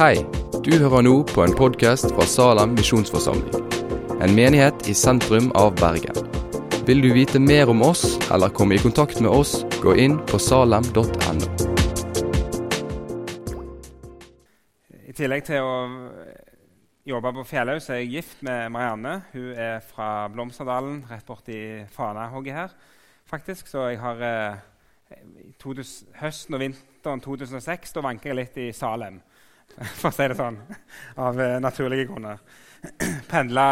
Hei, du hører nå på en podkast fra Salem misjonsforsamling. En menighet i sentrum av Bergen. Vil du vite mer om oss eller komme i kontakt med oss, gå inn på salem.no. I tillegg til å jobbe på Fjellhaug så er jeg gift med Marianne. Hun er fra Blomsterdalen, rett borti Fanahogget her. faktisk. Så jeg har eh, 2000, høsten og vinteren 2006 da vanker jeg litt i Salem for å si det sånn, av uh, naturlige grunner. Pendla,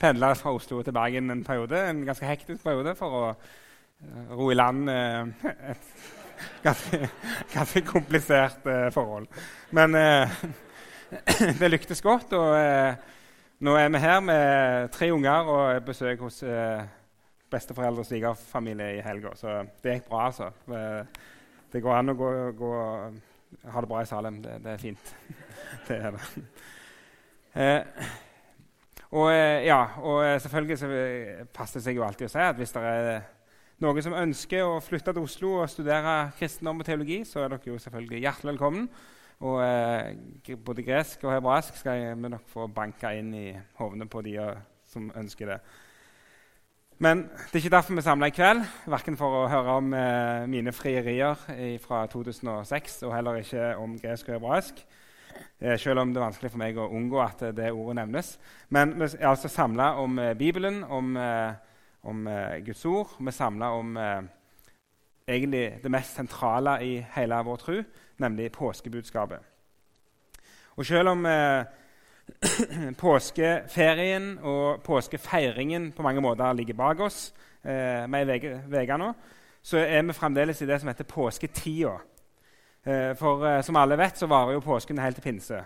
pendla, fra Oslo til Bergen en periode, en ganske hektisk periode, for å uh, ro i land uh, et ganske, ganske komplisert forhold. Men det lyktes godt, og nå er vi her med tre unger og besøk hos besteforeldre og svigerfamilie i helga. Så det gikk bra, altså. Det går an å gå, gå ha det bra i Salem. Det, det er fint. det er det. Eh, og, eh, ja, og eh, selvfølgelig så passer det seg jo alltid å si at hvis det er noen som ønsker å flytte til Oslo og studere kristendom og teologi, så er dere jo selvfølgelig hjertelig velkommen. Og eh, både gresk og hebraisk skal vi nok få banka inn i hovene på de som ønsker det. Men det er ikke derfor vi samla i kveld, verken for å høre om eh, mine frierier fra 2006 og heller ikke om gresk og hebraisk, eh, selv om det er vanskelig for meg å unngå at det ordet nevnes. Men vi er altså samla om eh, Bibelen, om, eh, om eh, Guds ord. Vi er samla om eh, egentlig det mest sentrale i hele vår tro, nemlig påskebudskapet. Og selv om påskeferien og påskefeiringen på mange måter ligger bak oss eh, med ei nå, så er vi fremdeles i det som heter påsketida. Eh, for eh, som alle vet, så varer jo påsken helt til pinse.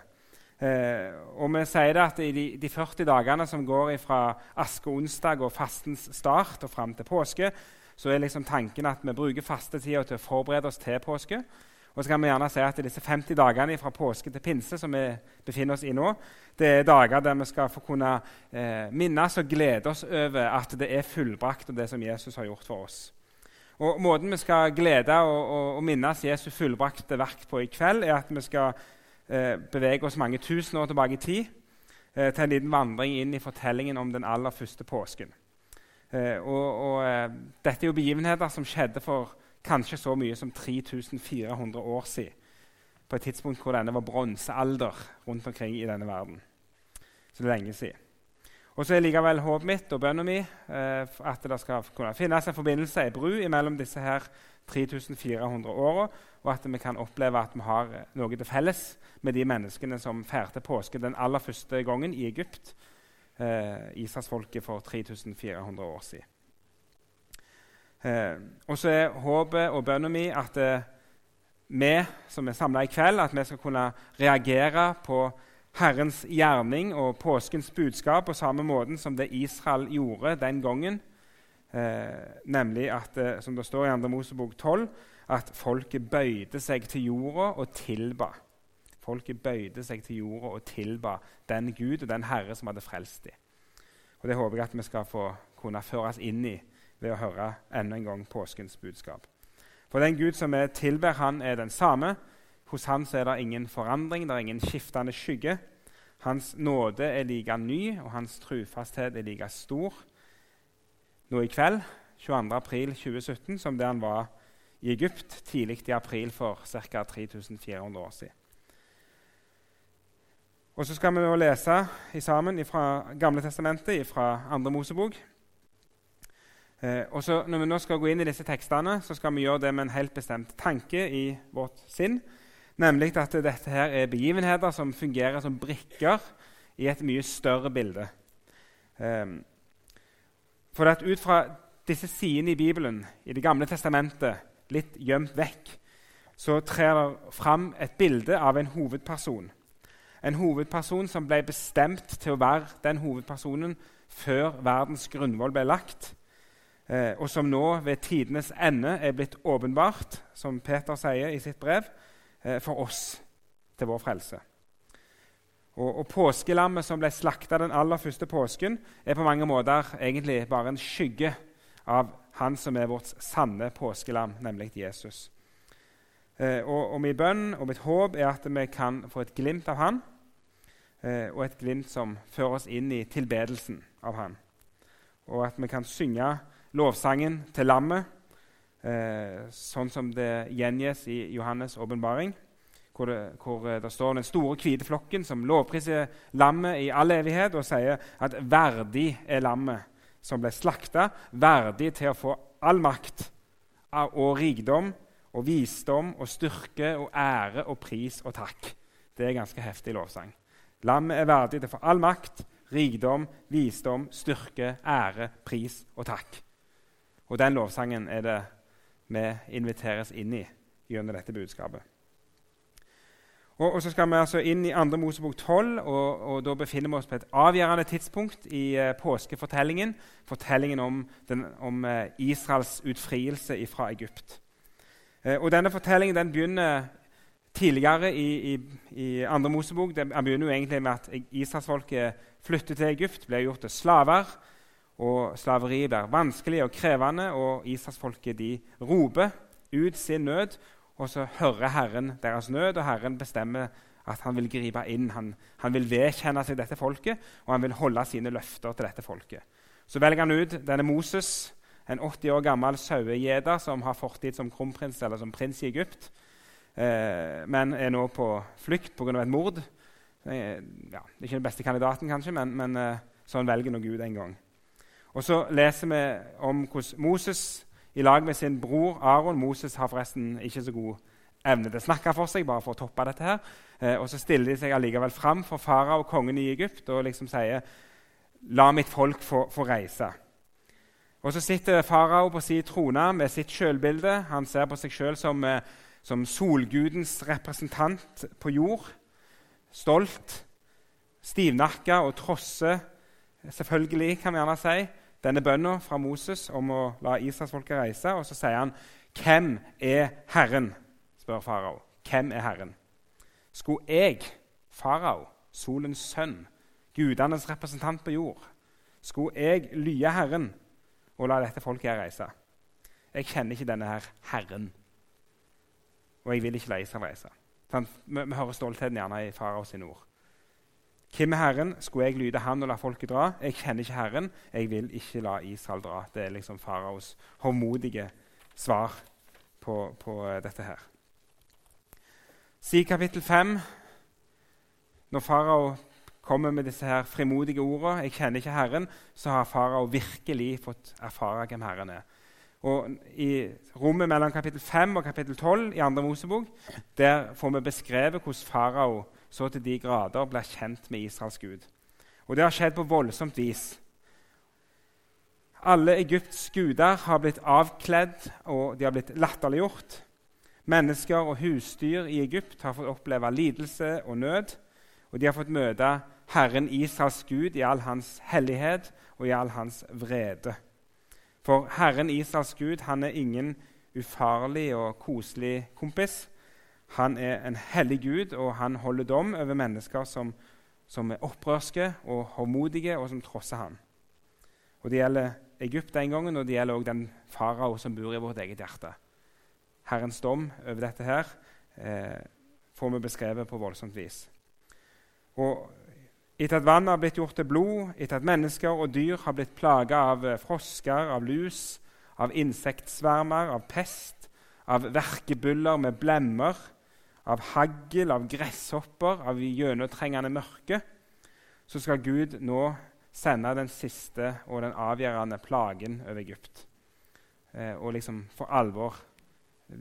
Eh, og vi sier det at i de, de 40 dagene som går fra askeonsdag og fastens start og fram til påske, så er liksom tanken at vi bruker fastetida til å forberede oss til påske. Og så kan vi gjerne si at Disse 50 dagene fra påske til pinse som vi befinner oss i nå, det er dager der vi skal få kunne eh, minnes og glede oss over at det er fullbrakt, og det som Jesus har gjort for oss. Og Måten vi skal glede og, og, og minnes Jesu fullbrakte verk på i kveld, er at vi skal eh, bevege oss mange tusen år tilbake i tid eh, til en liten vandring inn i fortellingen om den aller første påsken. Eh, og, og eh, Dette er jo begivenheter som skjedde for kanskje så mye som 3400 år siden. På et tidspunkt hvor denne var bronsealder rundt omkring i denne verden. Så det er lenge siden. Og så er likevel håpet mitt og bønnen min eh, at det skal kunne finnes en forbindelse, en bru mellom disse her 3400 åra, og at vi kan oppleve at vi har noe til felles med de menneskene som feirte påske den aller første gangen i Egypt, eh, Israelsfolket for 3400 år siden. Eh, og så er håpet og bønna mi at eh, vi som er samla i kveld, at vi skal kunne reagere på Herrens gjerning og påskens budskap på samme måten som det Israel gjorde den gangen. Eh, nemlig at, eh, som det står i 2. Mosebok 12, at folket bøyde seg til jorda og tilba. Folket bøyde seg til jorda og tilba den Gud og den Herre som hadde frelst dem. Og Det håper jeg at vi skal få kunne føres inn i ved å høre enda en gang påskens budskap. For den Gud som vi tilber, han er den samme. Hos han er det ingen forandring, det er ingen skiftende skygge. Hans nåde er like ny, og hans trufasthet er like stor nå i kveld, 22. april 2017, som det han var i Egypt tidlig i april for ca. 3400 år siden. Og Så skal vi nå lese sammen fra Gamle testamentet, fra Andre Mosebok. Eh, og så Når vi nå skal gå inn i disse tekstene, så skal vi gjøre det med en helt bestemt tanke i vårt sinn. Nemlig at dette her er begivenheter som fungerer som brikker i et mye større bilde. Eh, for at ut fra disse sidene i Bibelen, i Det gamle testamentet, litt gjemt vekk, så trer det fram et bilde av en hovedperson. En hovedperson som ble bestemt til å være den hovedpersonen før verdens grunnvoll ble lagt eh, og som nå ved tidenes ende er blitt åpenbart, som Peter sier i sitt brev, eh, for oss til vår frelse. Og, og Påskelammet som ble slakta den aller første påsken, er på mange måter egentlig bare en skygge av han som er vårt sanne påskelam, nemlig Jesus. Eh, og, og min bønn og mitt håp er at vi kan få et glimt av Han, eh, og et glimt som fører oss inn i tilbedelsen av Han. Og at vi kan synge lovsangen til lammet, eh, sånn som det gjengis i Johannes' åpenbaring hvor hvor eh, det, står den store, hvite flokken som lovpriser lammet i all evighet og sier at verdig er lammet som ble slakta, verdig til å få all makt og rikdom og visdom og styrke og ære og pris og takk. Det er ganske heftig lovsang. Lammet er verdig til å få all makt, rikdom, visdom, styrke, ære, pris og takk. Og den lovsangen er det vi inviteres inn i gjennom dette budskapet. Og, og, så skal vi altså inn i 2. Mosebok 12, og, og, da befinner vi oss på et avgjørende tidspunkt i uh, påskefortellingen. Fortellingen om, den, om uh, Israels utfrielse fra Egypt. Uh, og Denne fortellingen den begynner tidligere i, i, i 2. Mosebok. Den begynner jo egentlig med at israelsfolket flytter til Egypt, blir gjort til slaver. Og Slaveriet blir vanskelig og krevende, og israelsfolket roper ut sin nød og så hører Herren deres nød, og Herren bestemmer at han vil gripe inn. Han, han, vil vedkjenne seg dette folket, og han vil holde sine løfter til dette folket. Så velger han ut denne Moses, en 80 år gammel sauegjeter som har fortid som kronprins eller som prins i Egypt, eh, men er nå på flukt pga. et mord. Eh, ja, ikke den beste kandidaten, kanskje, men, men eh, sånn velger nå Gud en gang. Og Så leser vi om hvordan Moses i lag med sin bror Aron. Moses har forresten ikke så god evne til å snakke for seg. bare for å toppe dette her. Eh, og Så stiller de seg allikevel fram for farao, kongen i Egypt, og liksom sier La mitt folk få, få reise. Og Så sitter farao på sin trone med sitt sjølbilde. Han ser på seg sjøl som, eh, som solgudens representant på jord. Stolt, stivnakka og trosser, selvfølgelig, kan vi gjerne si denne bønna fra Moses om å la israelsfolket reise. Og så sier han, 'Hvem er Herren?' spør farao. Hvem er Herren? Skulle jeg, farao, solens sønn, gudenes representant på jord, skulle jeg lye Herren og la dette folket her reise? Jeg kjenner ikke denne her Herren, og jeg vil ikke la Israel reise. Vi, vi hører stoltheten gjerne i farao sine ord. Hvem er Herren? Skulle jeg lyde han og la folket dra? Jeg kjenner ikke Herren. Jeg vil ikke la Israel dra. Det er liksom faraos håndmodige svar på, på uh, dette her. Si kapittel 5, når farao kommer med disse her frimodige ordene 'Jeg kjenner ikke Herren', så har farao virkelig fått erfare hvem Herren er. Og I rommet mellom kapittel 5 og kapittel 12 i 2. Mosebok der får vi beskrevet hvordan farao så til de grader blir kjent med Israels Gud. Og det har skjedd på voldsomt vis. Alle Egypts guder har blitt avkledd, og de har blitt latterliggjort. Mennesker og husdyr i Egypt har fått oppleve lidelse og nød. Og de har fått møte Herren Israels Gud i all hans hellighet og i all hans vrede. For Herren Israels Gud han er ingen ufarlig og koselig kompis. Han er en hellig gud, og han holder dom over mennesker som, som er opprørske og håndmodige, og som trosser ham. Og Det gjelder Egypt den gangen, og det gjelder også den farao som bor i vårt eget hjerte. Herrens dom over dette her eh, får vi beskrevet på voldsomt vis. Og Etter at vannet har blitt gjort til blod, etter at mennesker og dyr har blitt plaga av eh, frosker, av lus, av insektsvermer, av pest, av verkebyller med blemmer, av hagl, av gresshopper, av gjennomtrengende mørke, så skal Gud nå sende den siste og den avgjørende plagen over Egypt. Eh, og liksom for alvor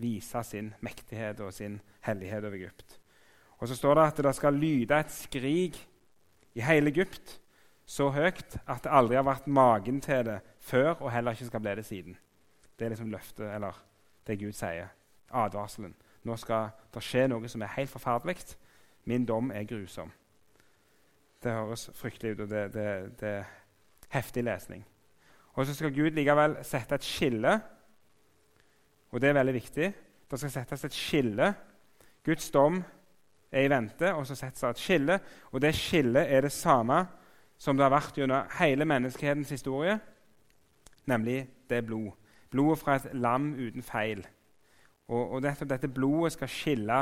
vise sin mektighet og sin hellighet over Egypt. Og så står det at det skal lyde et skrik i hele Egypt så høyt at det aldri har vært magen til det før, og heller ikke skal bli det siden. Det er liksom løftet, eller det Gud sier. Advarselen. Nå skal det skje noe som er helt forferdelig. Min dom er grusom. Det høres fryktelig ut, og det, det, det er heftig lesning. Og så skal Gud likevel sette et skille, og det er veldig viktig. Det skal settes et skille. Guds dom er i vente, og så settes det et skille. Og det skillet er det samme som det har vært gjennom hele menneskehetens historie, nemlig det er blod. Blodet fra et lam uten feil. Og, og dette, dette blodet skal skille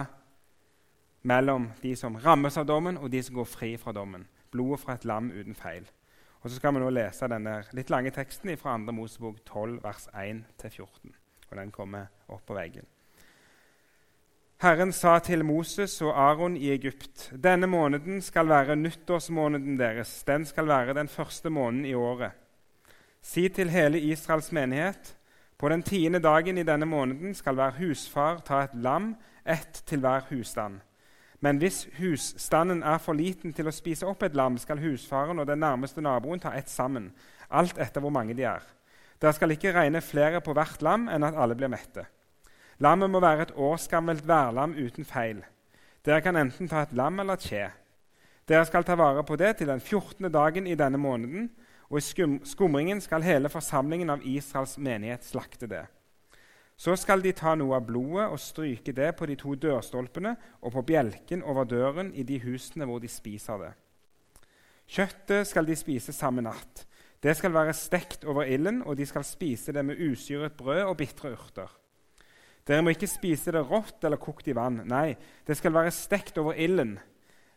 mellom de som rammes av dommen, og de som går fri fra dommen. Blodet fra et lam uten feil. Og Så skal vi nå lese denne litt lange teksten fra 2. Mosebok 12, vers 1-14. Og Den kommer opp på veggen. Herren sa til Moses og Aron i Egypt.: Denne måneden skal være nyttårsmåneden deres. Den skal være den første måneden i året. Si til hele Israels menighet.: På den tiende dagen i denne måneden skal hver husfar ta et lam, ett til hver husstand. Men hvis husstanden er for liten til å spise opp et lam, skal husfaren og den nærmeste naboen ta ett sammen, alt etter hvor mange de er. Dere skal ikke regne flere på hvert lam enn at alle blir mette. Lammet må være et årsgammelt værlam uten feil. Dere kan enten ta et lam eller et skje. Dere skal ta vare på det til den 14. dagen i denne måneden, og i skum skumringen skal hele forsamlingen av Israels menighet slakte det. Så skal de ta noe av blodet og stryke det på de to dørstolpene og på bjelken over døren i de husene hvor de spiser det. Kjøttet skal de spise samme natt. Det skal være stekt over ilden, og de skal spise det med usyret brød og bitre urter. Dere må ikke spise det rått eller kokt i vann. Nei, det skal være stekt over ilden,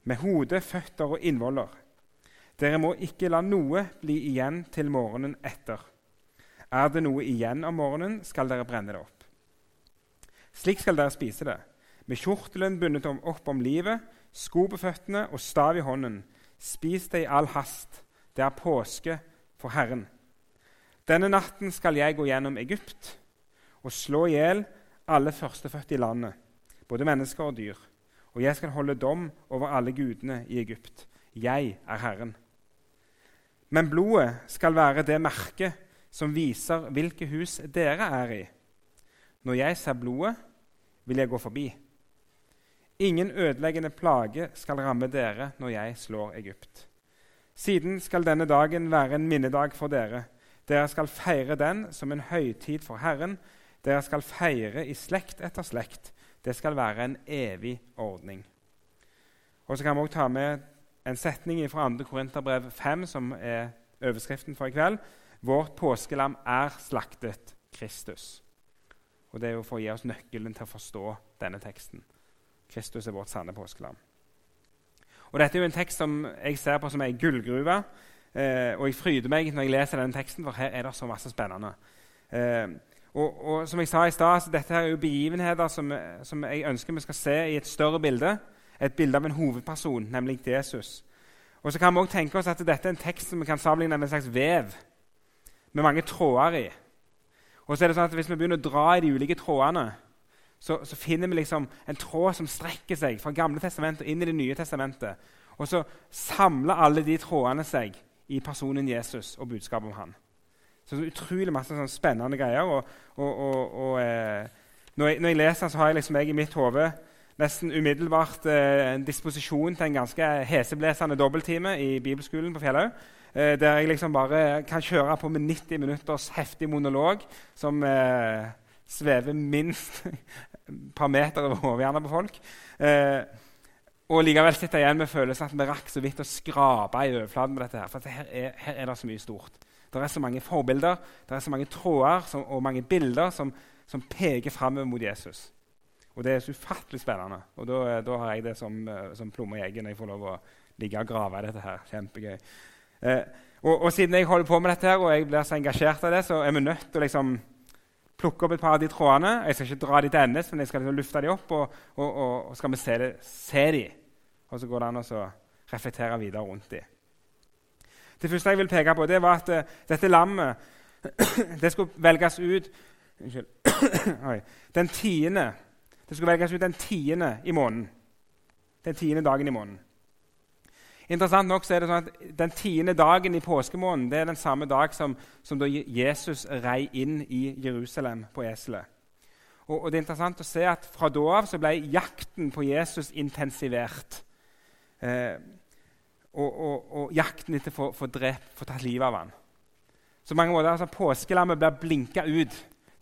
med hode, føtter og innvoller. Dere må ikke la noe bli igjen til morgenen etter. Er det noe igjen om morgenen, skal dere brenne det opp. Slik skal dere spise det, med kjortelen bundet opp om livet, sko på føttene og stav i hånden. Spis det i all hast. Det er påske for Herren. Denne natten skal jeg gå gjennom Egypt og slå i hjel alle førstefødte i landet, både mennesker og dyr. Og jeg skal holde dom over alle gudene i Egypt. Jeg er Herren. Men blodet skal være det merket som viser hvilke hus dere er i. Når jeg ser blodet, vil jeg gå forbi. Ingen ødeleggende plage skal ramme dere når jeg slår Egypt. Siden skal denne dagen være en minnedag for dere. Dere skal feire den som en høytid for Herren. Dere skal feire i slekt etter slekt. Det skal være en evig ordning. Og så kan vi også ta med en setning fra 2. Korinterbrev 5, som er overskriften for i kveld. Vårt påskelam er slaktet Kristus. Og Det er jo for å gi oss nøkkelen til å forstå denne teksten. Kristus er vårt sanne påskelam. Og Dette er jo en tekst som jeg ser på som ei gullgruve. Eh, og jeg fryder meg når jeg leser denne teksten, for her er det så masse spennende. Eh, og, og, som jeg sa i stad, Dette er jo begivenheter som, som, jeg ønsker vi skal se i et større bilde. Et bilde av en hovedperson, nemlig Jesus. Og så kan vi også tenke oss at Dette er en tekst som vi kan sammenligne med en slags vev med mange tråder i. Og så er det sånn at Hvis vi begynner å dra i de ulike trådene, så, så, finner vi liksom en tråd som strekker seg fra Gamle testamentet inn i Det nye testamentet. Og så samler alle de trådene seg i personen Jesus og budskapet om han. Så, så utrolig masse sånn spennende greier. Og, og, og, og eh, når, jeg, når, jeg, leser, så har jeg liksom jeg i mitt hode nesten umiddelbart eh, en disposisjon til en ganske heseblesende dobbelttime i bibelskolen på Fjellhaug. Eh, der jeg liksom bare kan kjøre på med 90 minutters heftig monolog som eh, svever minst et par meter over hodet på folk. Eh, og likevel sitter jeg igjen med følelsen at vi rakk så vidt å skrape i overflaten. med dette her, For her er, her, er, det så mye stort. Det er så mange forbilder, det er så mange tråder som, og mange bilder som, som peker framover mot Jesus. Og det er så ufattelig spennende. Og da, da har jeg det som, eh, som plomme i egget når jeg får lov å ligge og grave i dette her. Kjempegøy. Eh, og, og, siden jeg holder på med dette her, og jeg blir så engasjert av det, så er vi nødt til å liksom plukke opp et par av de trådene. Jeg skal ikke dra de til endes, men jeg skal liksom lufte de opp, og, og, og, og skal vi se, det, se de. Og så går det an å reflektere videre rundt de. Det første jeg vil peke på, det var at uh, dette lammet det skulle velges ut Unnskyld. den tiende. Det skulle velges ut den tiende i måneden. Den tiende dagen i måneden. Interessant nok så er det sånn at Den tiende dagen i påskemåneden det er den samme dag som, som da Jesus rei inn i Jerusalem på eselet. Og, og, det er interessant å se at Fra da av så ble jakten på Jesus intensivert. Eh, og, og, og, jakten etter å få drept, få tatt livet av ham. Så mange måter, altså Påskelammet blir blinka ut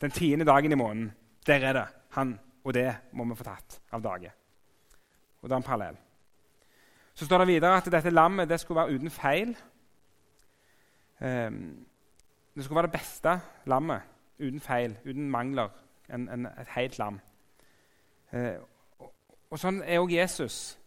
den tiende dagen i måneden. Der er det. Han og det må vi få tatt av dage. Og det er en parallell. Så står det videre at dette lammet det skulle være uten feil. Um, det skulle være det beste lammet uten feil, uten mangler. En, en, et helt lam. Eh, og sånn er òg Jesus.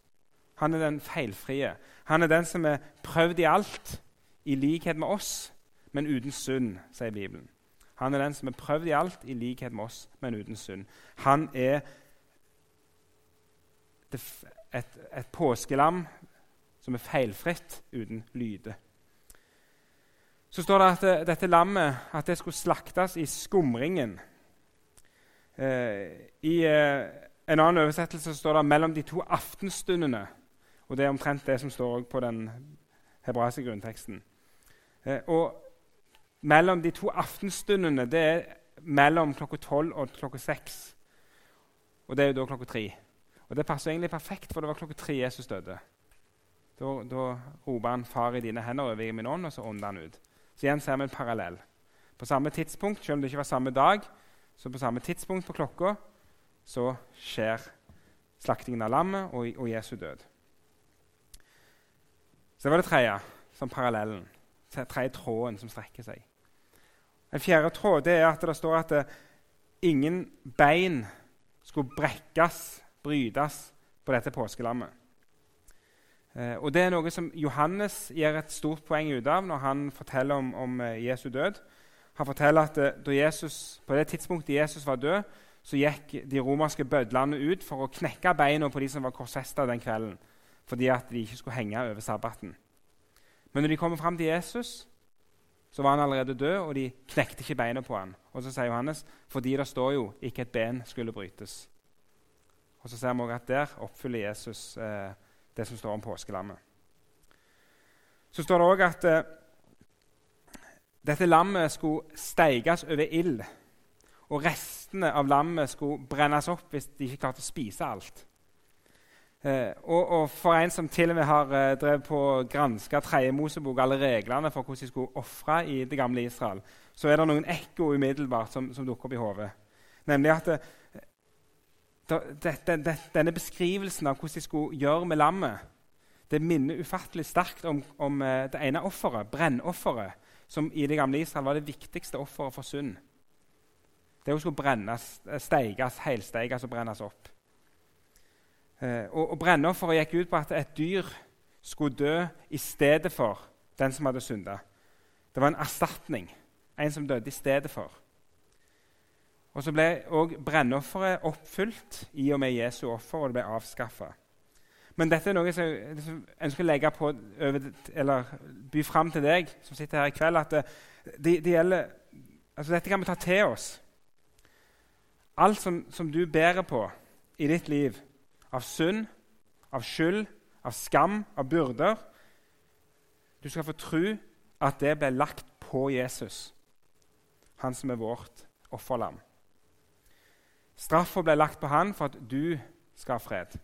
Han er den feilfrie. Han er den som er prøvd i alt, i likhet med oss, men uten synd, sier Bibelen. Han er den som er prøvd i alt, i likhet med oss, men uten synd. Han er et, et påskelam som er feilfritt, uten lyde. Så står det at eh, dette lammet at det skulle slaktes i skumringen. Eh, I eh, en annen oversettelse står det 'mellom de to aftenstundene'. Og Det er omtrent det som står på den hebraiske grunnteksten. Eh, og mellom de to aftenstundene det er mellom klokka tolv og klokka seks. Og det er jo da klokka tre. Og Det passer egentlig perfekt, for det var klokka tre Jesus døde. Da, da roper han 'Far, i dine hender over min ånd', og så ånder han ut. Så igjen ser vi en parallell. På samme tidspunkt, selv om det ikke var samme dag, så på samme tidspunkt på klokka så skjer slaktingen av lammet og, og Jesu død. Så det var det tredje, som parallellen. Tredje tråden som strekker seg. En fjerde tråd er at det står at eh, ingen bein skulle brekkes, brytes, på dette påskelammet. Eh, og Det er noe som Johannes gir et stort poeng ut av når han forteller om, om eh, Jesu død. Han forteller at Jesus, på det tidspunktet Jesus var død, så gikk de romerske bødlene ut for å knekke beina på de som var korsfesta den kvelden, fordi at de ikke skulle henge over sabbaten. Men når de kommer fram til Jesus, så var han allerede død, og de knekte ikke beina på han. Og så sier Johannes fordi det står jo ikke et ben skulle brytes. Og så ser vi også at der oppfyller Jesus eh, det som står om påskelammet. Så står det òg at eh, dette lammet skulle steiges over ild. Og restene av lammet skulle brennes opp hvis de ikke klarte å spise alt. Eh, og, og, For en som til og med har eh, drevet på å granske Tredje Mosebok, alle reglene for hvordan de skulle ofre i det gamle Israel, så er det noen ekko umiddelbart som, som dukker opp i hodet. Nemlig at eh, det, det, det, denne beskrivelsen av hvordan de skulle gjøre med lammet, det minner ufattelig sterkt om, om det ene offeret, brennofferet, som i det gamle Israel var det viktigste offeret for synd. Det skulle brennes, steikes, helsteikes og brennes opp. Eh, og, og Brennofferet gikk ut på at et dyr skulle dø i stedet for den som hadde synda. Det var en erstatning. En som døde i stedet for. Og Så ble òg brennofferet oppfylt i og med Jesu offer, og det ble avskaffa. Men dette er noe som jeg ønsker å legge på, eller by fram til deg som sitter her i kveld. at det, det, det gjelder, altså Dette kan vi ta til oss. Alt som, som du bærer på i ditt liv, av synd, av skyld, av skam, av byrder Du skal få tro at det ble lagt på Jesus, han som er vårt offerlam. Straffa ble lagt på han for at du skal ha fred.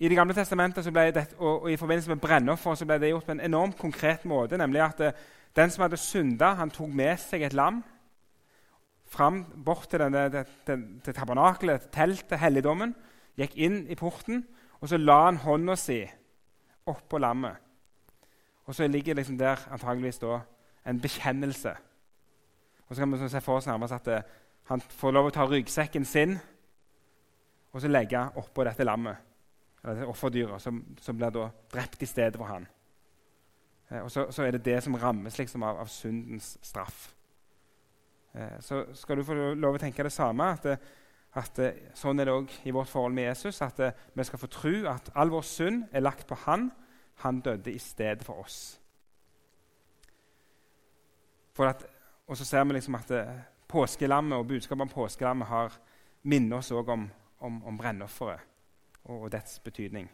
I Det gamle testamentet det, og, i forbindelse med brennoffer ble det gjort på en enormt konkret måte. nemlig at eh, Den som hadde synda, han tok med seg et lam fram bort til, denne, til, til, til tabernakelet, teltet, helligdommen. Gikk inn i porten, og så la han hånda si oppå lammet. Og så ligger liksom der antageligvis da en bekjennelse. Og så kan vi se for oss nærmest at det, eh, han får lov å ta ryggsekken sin og så legge oppå dette lammet, eller offerdyret, som, som, blir da drept i stedet for han. Eh, og så, så, er det det som rammes liksom av, av syndens straff. Eh, så skal du få lov å tenke det samme. at, at eh, Sånn er det òg i vårt forhold med Jesus. At eh, vi skal få tro at all vår synd er lagt på han. Han døde i stedet for oss. For at, og så ser vi liksom at påskelammet og budskapet om påskelammet har minner oss òg om, om, om brennofferet og, og, dets betydning.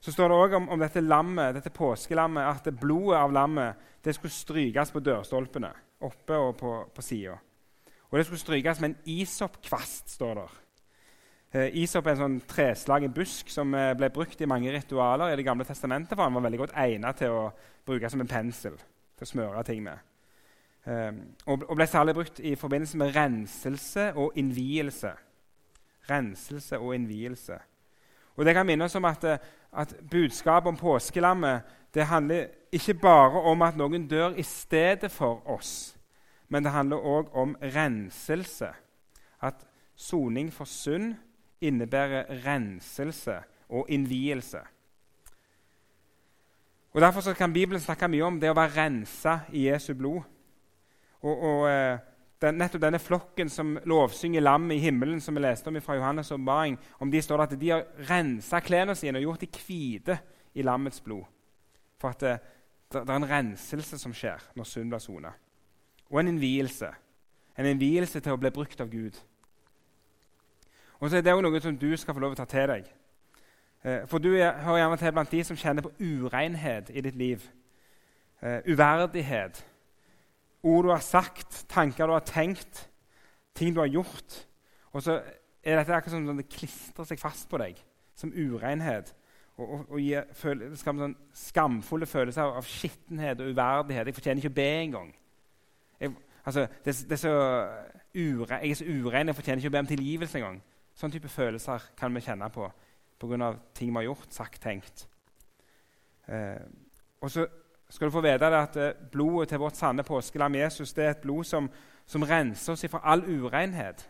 Så står det òg om, om, dette lammet, dette påskelammet at blodet av lammet det skulle strykes på dørstolpene oppe og på, på sida. Og det skulle strykes med en isoppkvast, står det. Eh, isop er en sånn treslagen busk som eh, ble brukt i mange ritualer i Det gamle testamentet. for Han var veldig godt egnet til å bruke som en pensel til å smøre ting med. Ehm, og ble særlig brukt i forbindelse med renselse og innvielse. Renselse og innvielse. Og Det kan minne oss om at, eh, at budskapet om påskelammet det handler ikke bare om at noen dør i stedet for oss, men det handler òg om renselse. At soning for synd innebærer renselse og innvielse. Og Derfor kan Bibelen snakke mye om det å være rensa i Jesu blod. Og, og eh, den, nettopp denne flokken som lovsynger lammet i himmelen, som vi leste om fra Johannes' åpenbaring, om de står det at de har rensa klærne sine og gjort de hvite i lammets blod. For at det, det, er en renselse som skjer når synd blir sona. Og en innvielse. En innvielse til å bli brukt av Gud. Og så er det også noe som du skal få lov å ta til deg. Eh, for du er, hører gjerne til blant de som kjenner på urenhet i ditt liv. Uh, uverdighet ord du har sagt, tanker du har tenkt, ting du har gjort. Og så er dette akkurat som det klistrer seg fast på deg som urenhet. Og, og, og skaper sånn skamfulle følelser av, skittenhet og uverdighet. Jeg fortjener ikke å be engang. Jeg, altså, det, det er så ure, jeg er så urein, jeg fortjener ikke å be om tilgivelse engang. Sånn type følelser kan vi kjenne på pga. ting vi har gjort, sagt, tenkt. Eh, og så skal du få vite at eh, blodet til vårt sanne påskelam Jesus det er et blod som, som renser oss fra all urenhet.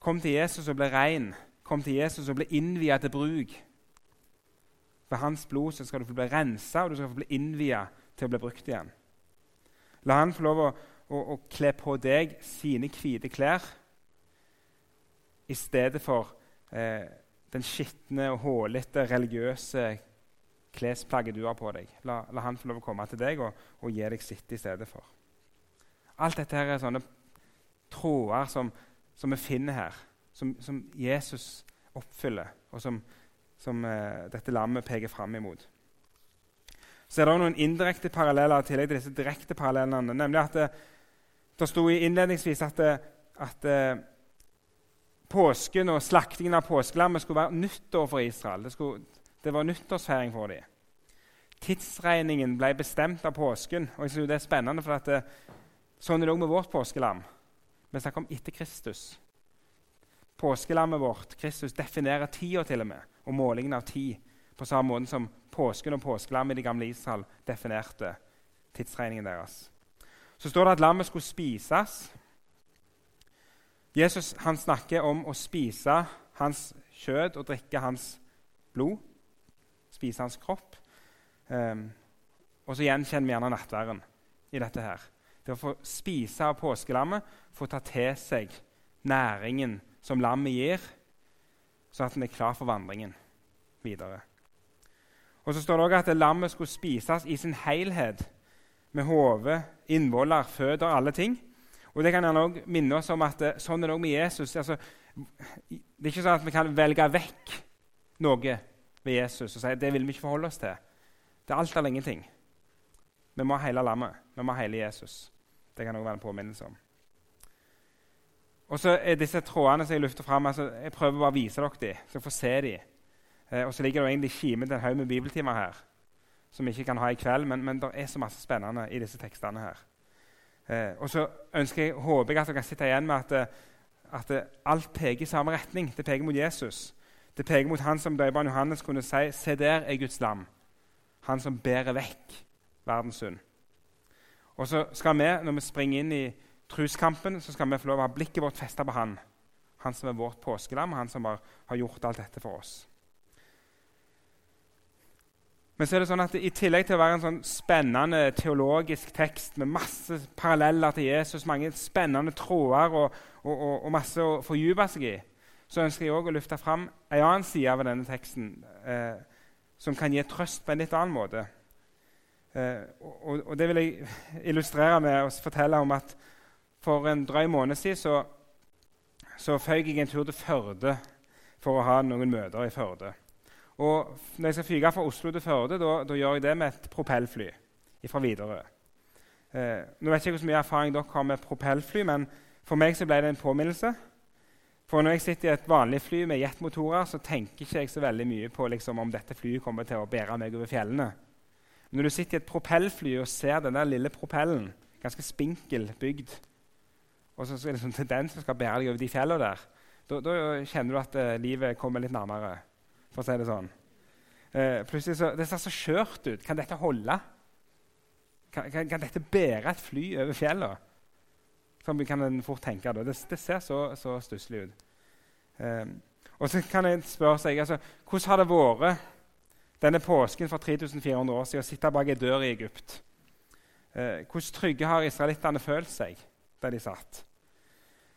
Kom til Jesus og bli ren. Kom til Jesus og bli innvia til bruk. Ved hans blod så skal du få bli rensa og du skal få bli innvia til å bli brukt igjen. La han få lov å, å, å kle på deg sine hvite klær i stedet for eh, den skitne og hålete religiøse klesplagget du har på deg. La, la, han få lov å komme til deg og, og gi deg sitt i stedet for. Alt dette her er sånne tråder som, som vi finner her, som, som, Jesus oppfyller, og som, som uh, dette lammet peker fram imot. Så er det noen indirekte paralleller i tillegg til disse direkte parallellene. nemlig at Det, det sto innledningsvis at, det, at det, eh, påsken og slaktingen av påskelammet skulle være nyttår for Israel. Det skulle det var nyttårsfeiring for dem. Tidsregningen ble bestemt av påsken. og jeg synes Det er spennende, for det, Sånn er det òg med vårt påskelam. Vi snakker om etter Kristus. Påskelammet vårt, Kristus, definerer tida til og med, og målingen av tid, på samme måte som påsken og påskelammet i det gamle Israel definerte tidsregningen deres. Så står det at lammet skulle spises. Jesus han snakker om å spise hans kjøtt og drikke hans blod spise hans kropp. Um, og så gjenkjenner vi gjerne nattværen i dette her. Det å få spise av påskelammet, få ta til seg næringen som lammet gir, sånn at en er klar for vandringen videre. Og så står det også at lammet skulle spises i sin helhet, med hode, innvoller, føtter, alle ting. Og Det kan gjerne òg minne oss om at sånn er det òg med Jesus. Altså, det er ikke sånn at vi kan velge vekk noe ved Jesus og si det vil vi ikke forholde oss til. Det er alt eller ingenting. Vi må ha hele lammet. Vi må ha hele Jesus. Det kan òg være en påminnelse om. Og så er disse trådene som jeg løfter fram, altså, jeg prøver bare å vise dere dem, så jeg får se dem. Eh, og så ligger det egentlig kimen til en haug med bibeltimer her som vi ikke kan ha i kveld, men, men det er så masse spennende i disse tekstene her. Eh, og så jeg, håper jeg at dere kan sitte igjen med at, eh, at alt peker i samme retning. Det peker mot Jesus. Det peker mot han som døperen Johannes kunne si Se der er Guds lam. Han som bærer vekk verdens synd. Og så skal vi, når vi springer inn i truskampen, så skal vi få lov å ha blikket vårt festa på han. Han som er vårt påskelam, han som har, gjort alt dette for oss. Men så er det sånn at i tillegg til å være en sånn spennende teologisk tekst med masse paralleller til Jesus, mange spennende tråder og, og, og, og masse å fordype seg i, så ønsker jeg også å løfte fram en annen side av denne teksten eh, som kan gi trøst på en litt annen måte. Eh, og, og, Det vil jeg illustrere med å fortelle om at for en drøy måned siden så, så føyk jeg en tur til Førde for å ha noen møter i Førde. Og Når jeg skal fyke fra Oslo til Førde, da gjør jeg det med et propellfly fra Widerøe. Eh, nå vet jeg ikke hvor mye erfaring dere har med propellfly, men for meg så ble det en påminnelse. For når jeg sitter i et vanlig fly med jetmotorer, så tenker ikke jeg så veldig mye på liksom, om dette flyet kommer til å bære meg over fjellene. Når du sitter i et propellfly og ser den der lille propellen, ganske spinkel bygd, og så, er det sånn tendens som skal bære deg over de fjellene der, da, kjenner du at uh, livet kommer litt nærmere, for å si det sånn. Uh, plutselig så, Det ser så skjørt ut. Kan dette holde? Kan, kan, kan dette bære et fly over fjellene? Sånn kan en fort tenke. Det, det ser så, så stusslig ut. Um, og så kan en spørre seg altså, hvordan har det vært denne påsken for 3400 år siden å sitte bak ei dør i Egypt? Uh, hvordan trygge har israelittene følt seg der de satt?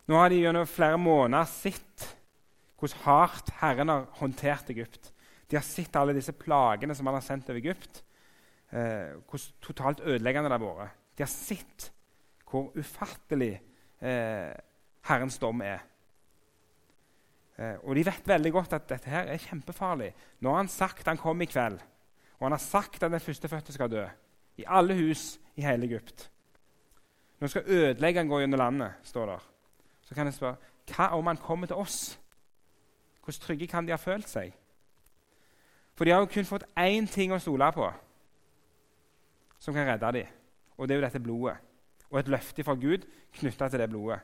Nå har de gjennom flere måneder sett hvordan hardt Herren har håndtert Egypt. De har sett alle disse plagene som han har sendt over Egypt. Eh, hvordan totalt ødeleggende det har vært. De har sett hvor ufattelig eh, Herrens dom er. Eh, og de vet veldig godt at dette her er kjempefarlig. Nå har han sagt han kom i kveld, og han har sagt at den førstefødte skal dø. I alle hus i hele Egypt. Nå skal ødeleggeren gå gjennom landet, står der. Så kan jeg spørre hva om han kommer til oss? Hvordan trygge kan de ha følt seg? For de har jo kun fått én ting å stole på som kan redde dem. Og det er jo dette blodet. Og et løfte fra Gud knytta til det blodet.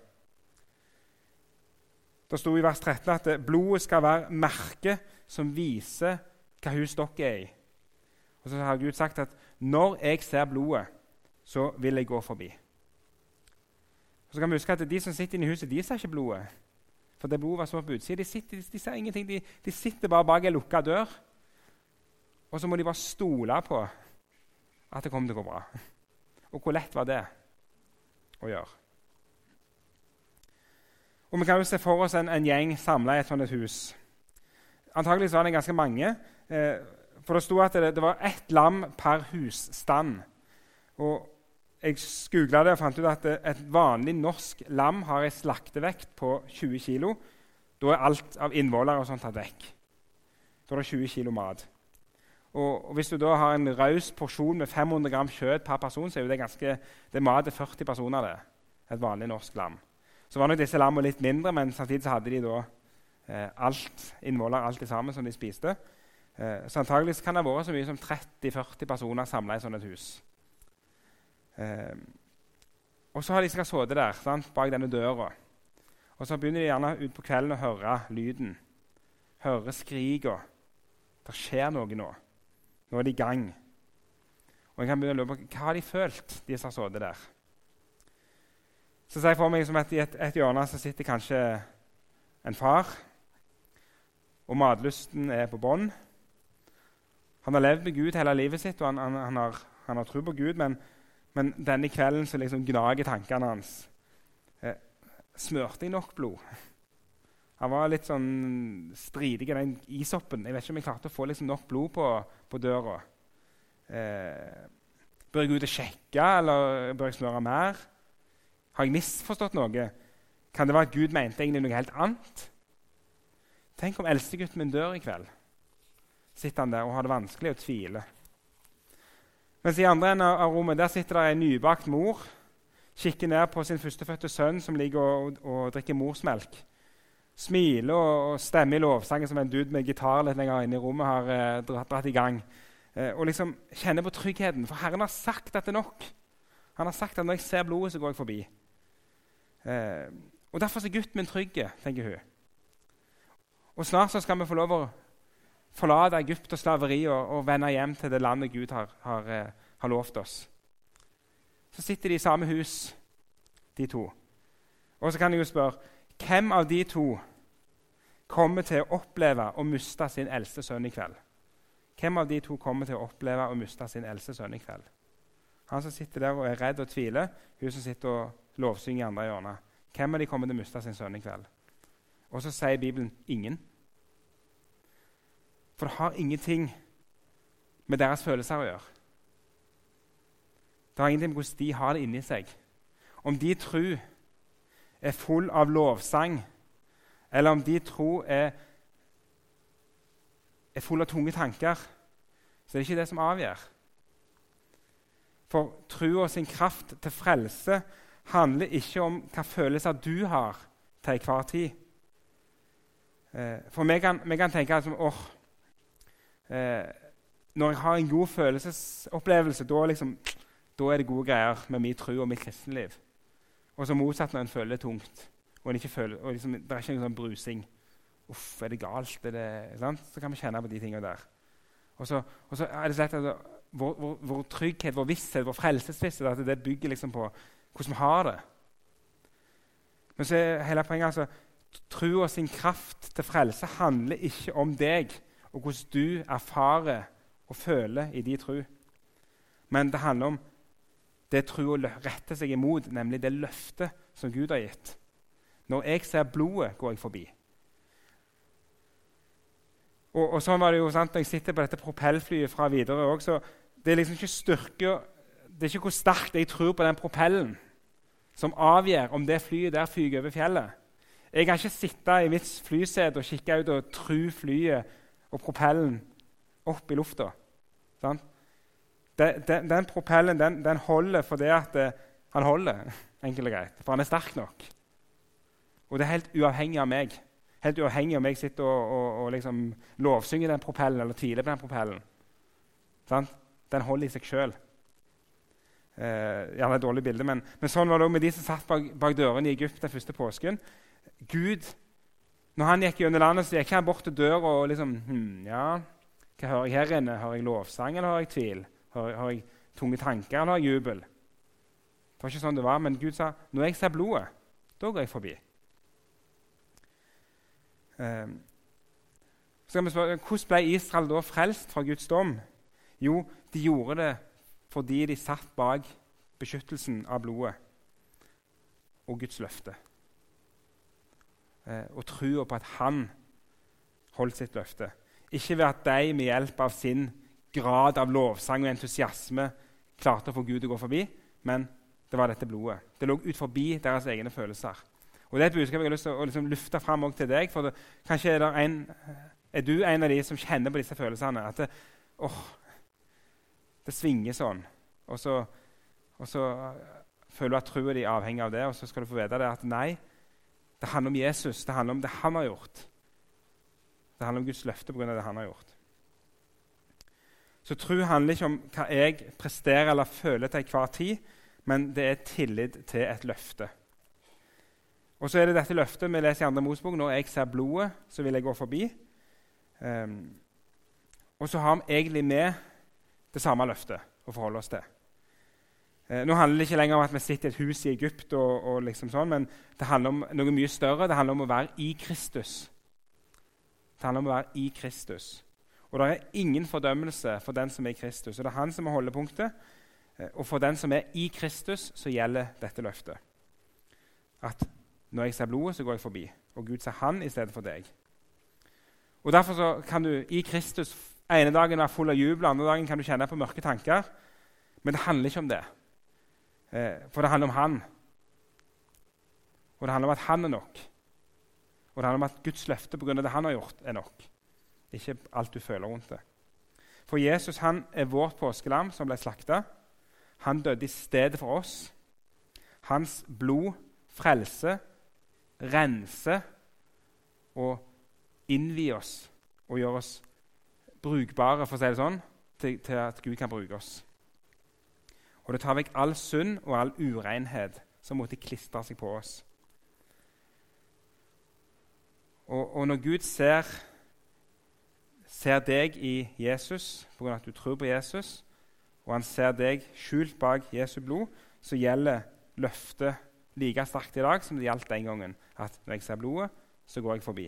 Det sto i vers 13 at blodet skal være merket som viser hva hus dere er i. Og så har Gud sagt at når jeg ser blodet, så vil jeg gå forbi. Og så kan vi huske at De som sitter inne i huset, de ser ikke blodet. For det blodet var så på utsiden. De, sitter, de, ser ingenting. De, de sitter bare bak ei lukka dør. Og så må de bare stole på at det kommer til å gå bra. Og hvor lett var det å gjøre? Og Vi kan jo se for oss en, en gjeng samla i et sånt hus. Antakelig var det ganske mange. Eh, for det sto at det, det var ett lam per husstand. Og jeg googla det og fant ut at et vanlig norsk lam har en slaktevekt på 20 kg. Da er alt av innvoller og sånt tatt vekk. Da er det 20 kg mat. Og, Hvis du da har en raus porsjon med 500 gram kjøtt per person, så er det ganske, det er mat til 40 personer. det, Et vanlig norsk lam. Så var nok disse lammene litt mindre, men samtidig så hadde de da eh, alt innvoller alt det sammen som de spiste. Eh, så antagelig kan det ha vært så mye som 30-40 personer samla i sånn et hus. Eh, og så har de sittet der sant, bak denne døra. Og så begynner de gjerne utpå kvelden å høre lyden. Høre skrika. Det skjer noe nå. Nå er de i gang. Og jeg kan begynne å lure på, Hva har de følt, de som har sittet der? Så ser jeg for meg som at i et, et hjørne så sitter kanskje en far. Og matlysten er på bånn. Han har levd med Gud hele livet sitt, og han, han, han har, han har tro på Gud, men men denne kvelden så liksom gnager tankene hans. Eh, smørte jeg nok blod? Han var litt sånn stridig i den isoppen. Jeg vet ikke om jeg klarte å få liksom nok blod på, på døra. Eh, bør jeg gå ut og sjekke, eller bør jeg smøre mer? Har jeg misforstått noe? Kan det være at Gud mente egentlig noe helt annet? Tenk om eldstegutten min dør i kveld. Sitter han der og har det vanskelig og tviler. Mens i andre enden av rommet der sitter det en nybakt mor. Kikker ned på sin førstefødte sønn som ligger og, og drikker morsmelk. Smiler og, og stemmer i lovsangen som en dude med gitar litt lenger inne i rommet har eh, dratt, i gang. Eh, og liksom kjenner på tryggheten, for Herren har sagt at det er nok. Han har sagt at når jeg ser blodet, så går jeg forbi. Eh, og Derfor er gutten min trygg, tenker hun. Og snart så skal vi få lov å forlate Egypt og slaveri og, og, vende hjem til det landet Gud har, har, eh, har lovt oss. Så sitter de i samme hus, de to. Og så kan jeg jo spørre hvem av de to kommer til å oppleve å miste sin eldste sønn i kveld? Hvem av de to kommer til å oppleve å miste sin eldste sønn i kveld? Han som sitter der og er redd og tviler, hun som sitter og lovsynger i andre hjørnet. Hvem av de kommer til å miste sin sønn i kveld? Og så sier Bibelen ingen. For det har ingenting med deres følelser å gjøre. Det har ingenting med hvordan de har det inni seg. Om de tro er full av lovsang, eller om de tro er, er full av tunge tanker, så er det ikke det som avgjør. For trua sin kraft til frelse handler ikke om hva følelser du har til enhver tid. Eh, for vi kan, vi kan tenke at oh, eh, Når jeg har en god følelsesopplevelse, da, liksom, da er det gode greier med min tro og mitt kristenliv. Og så motsatt når en føler det tungt. Og, føler, og liksom, det er ikke noen sånn brusing. Uff, er det galt? Er det, så kan vi kjenne på de tingene der. Og så, og så er det slett at vår, vår, vår, trygghet, vår visshet, vår frelsesvisshet at det bygger liksom på hvordan vi har det. Men så er hele poenget altså, Troa sin kraft til frelse handler ikke om deg og hvordan du erfarer og føler i din tro. Men det handler om det trua retter seg imot, nemlig det løftet som Gud har gitt. Når jeg ser blodet, går jeg forbi. Og, og sånn var det jo sant, Når jeg sitter på dette propellflyet fra Widerøe òg, så det er liksom ikke styrke Det er ikke hvor sterkt jeg tror på den propellen som avgjør om det flyet der fyker over fjellet. Jeg kan ikke sitte i mitt flysete og kikke ut og tro flyet og propellen opp i lufta. Den, den, den, propellen den, den holder fordi at eh, han holder, enkelt og greit. For han er sterk nok. Og det er helt uavhengig av meg. Helt uavhengig om jeg sitter og, og, og liksom lovsynger den propellen eller tviler på den propellen. Sant? Den holder i seg sjøl. Eh, gjerne et dårlig bilde, men, men, sånn var det òg med de som satt bak, bak dørene i Egypt den første påsken. Gud, når han gikk gjennom landet, så gikk han bort til døra og liksom hm, ja, Hva hører jeg her inne? Hører jeg lovsang, eller hører jeg tvil? Hører, hører jeg tunge tanker, eller hører jeg jubel? Det var ikke sånn det var, men Gud sa når jeg ser blodet, da går jeg forbi. Um, så kan vi spørre, Hvordan ble Israel da frelst fra Guds dom? Jo, de gjorde det fordi de satt bak beskyttelsen av blodet og Guds løfte. Eh, og trua på at han holdt sitt løfte. Ikke ved at de med hjelp av sin grad av lovsang og entusiasme klarte å få Gud til å gå forbi, men det var dette blodet. Det lå ut forbi deres egne følelser. Og Det er et budskap jeg har lyst til å liksom lufte fram til deg. for det, Kanskje er, en, er, du en av de som kjenner på disse følelsene. At det, åh, det svinger sånn. Og så, og så føler du at troa di er avhengig av det, og så skal du få vite det at nei, det handler om Jesus. Det handler om det han har gjort. Det handler om Guds løfte pga. det han har gjort. Så tro handler ikke om hva jeg presterer eller føler til enhver tid, men det er tillit til et løfte. Og så er det dette løftet vi leser i andre Mosebok. Når jeg ser blodet, så vil jeg gå forbi. Um, og så har vi egentlig med det samme løftet å forholde oss til. Eh, nå handler det ikke lenger om at vi sitter i et hus i Egypt, og, og liksom sånn, men det handler om noe mye større. Det handler om å være i Kristus. Det handler om å være i Kristus. Og det er ingen fordømmelse for den som er i Kristus. Og det er han som er holdepunktet. Eh, og for den som er i Kristus, så gjelder dette løftet. At når jeg ser blodet, så går jeg forbi. Og Gud ser han i stedet for deg. Og Derfor så kan du i Kristus ene dagen være full av jubel, andre dagen kan du kjenne på mørke tanker. Men det handler ikke om det. Eh, for det handler om Han. Og det handler om at Han er nok. Og det handler om at Guds løfte av det han har gjort, er nok. Ikke alt du føler rundt det. For Jesus han er vårt påskelam som ble slakta. Han døde i stedet for oss. Hans blod frelser, renser og innvier oss og gjør oss brukbare for å si det sånn, til, til at Gud kan bruke oss. Og det tar vekk all synd og all urenhet som måtte klistre seg på oss. Og, og når Gud ser, ser deg i Jesus pga. at du tror på Jesus, og han ser deg skjult bak Jesu blod, så gjelder løftet like sterkt i dag som det gjaldt den gangen. At når jeg ser blodet, så går jeg forbi.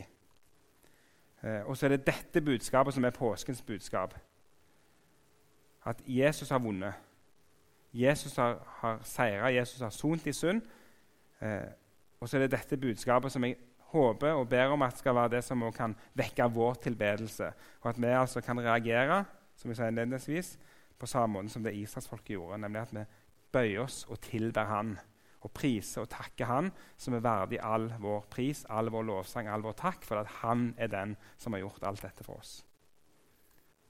Eh, og så er det dette budskapet som er påskens budskap. At Jesus har vunnet. Jesus har, har seira, Jesus har sont i synd. Eh, og så er det dette budskapet som jeg håper og ber om at skal være det som kan vekke vår tilbedelse. Og at vi altså kan reagere som jeg sa innledningsvis, på samme måte som det israelsfolket gjorde. Nemlig at vi bøyer oss og tilber Han. Og priser og takker Han som er verdig all vår pris, all vår lovsang, all vår takk, for at Han er den som har gjort alt dette for oss.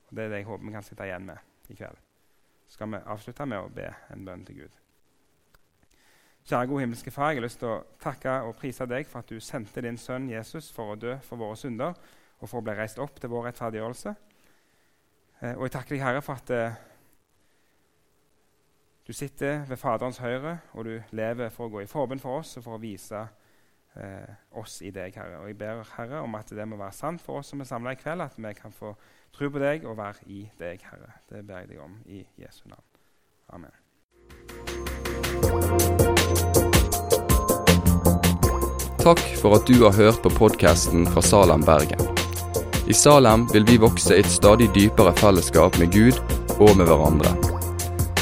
Og Det er det jeg håper vi kan sitte igjen med i kveld skal vi avslutte med å be en bønn til Gud. Kjære gode himmelske Far, jeg har lyst til å takke og prise deg for at du sendte din sønn Jesus for å dø for våre synder og for å bli reist opp til vår rettferdiggjørelse. Eh, og jeg takker deg, Herre, for at eh, du sitter ved Faderens høyre, og du lever for å gå i forbund for oss og for å vise eh, oss i deg, Herre. Og jeg ber, Herre, om at det må være sant for oss som er samla i kveld, at vi kan få Tro på deg og være i deg, Herre. Det ber jeg deg om i Jesu navn. Amen. Takk for at du har hørt på podkasten fra Salem, Bergen. I Salem vil vi vokse i et stadig dypere fellesskap med Gud og med hverandre.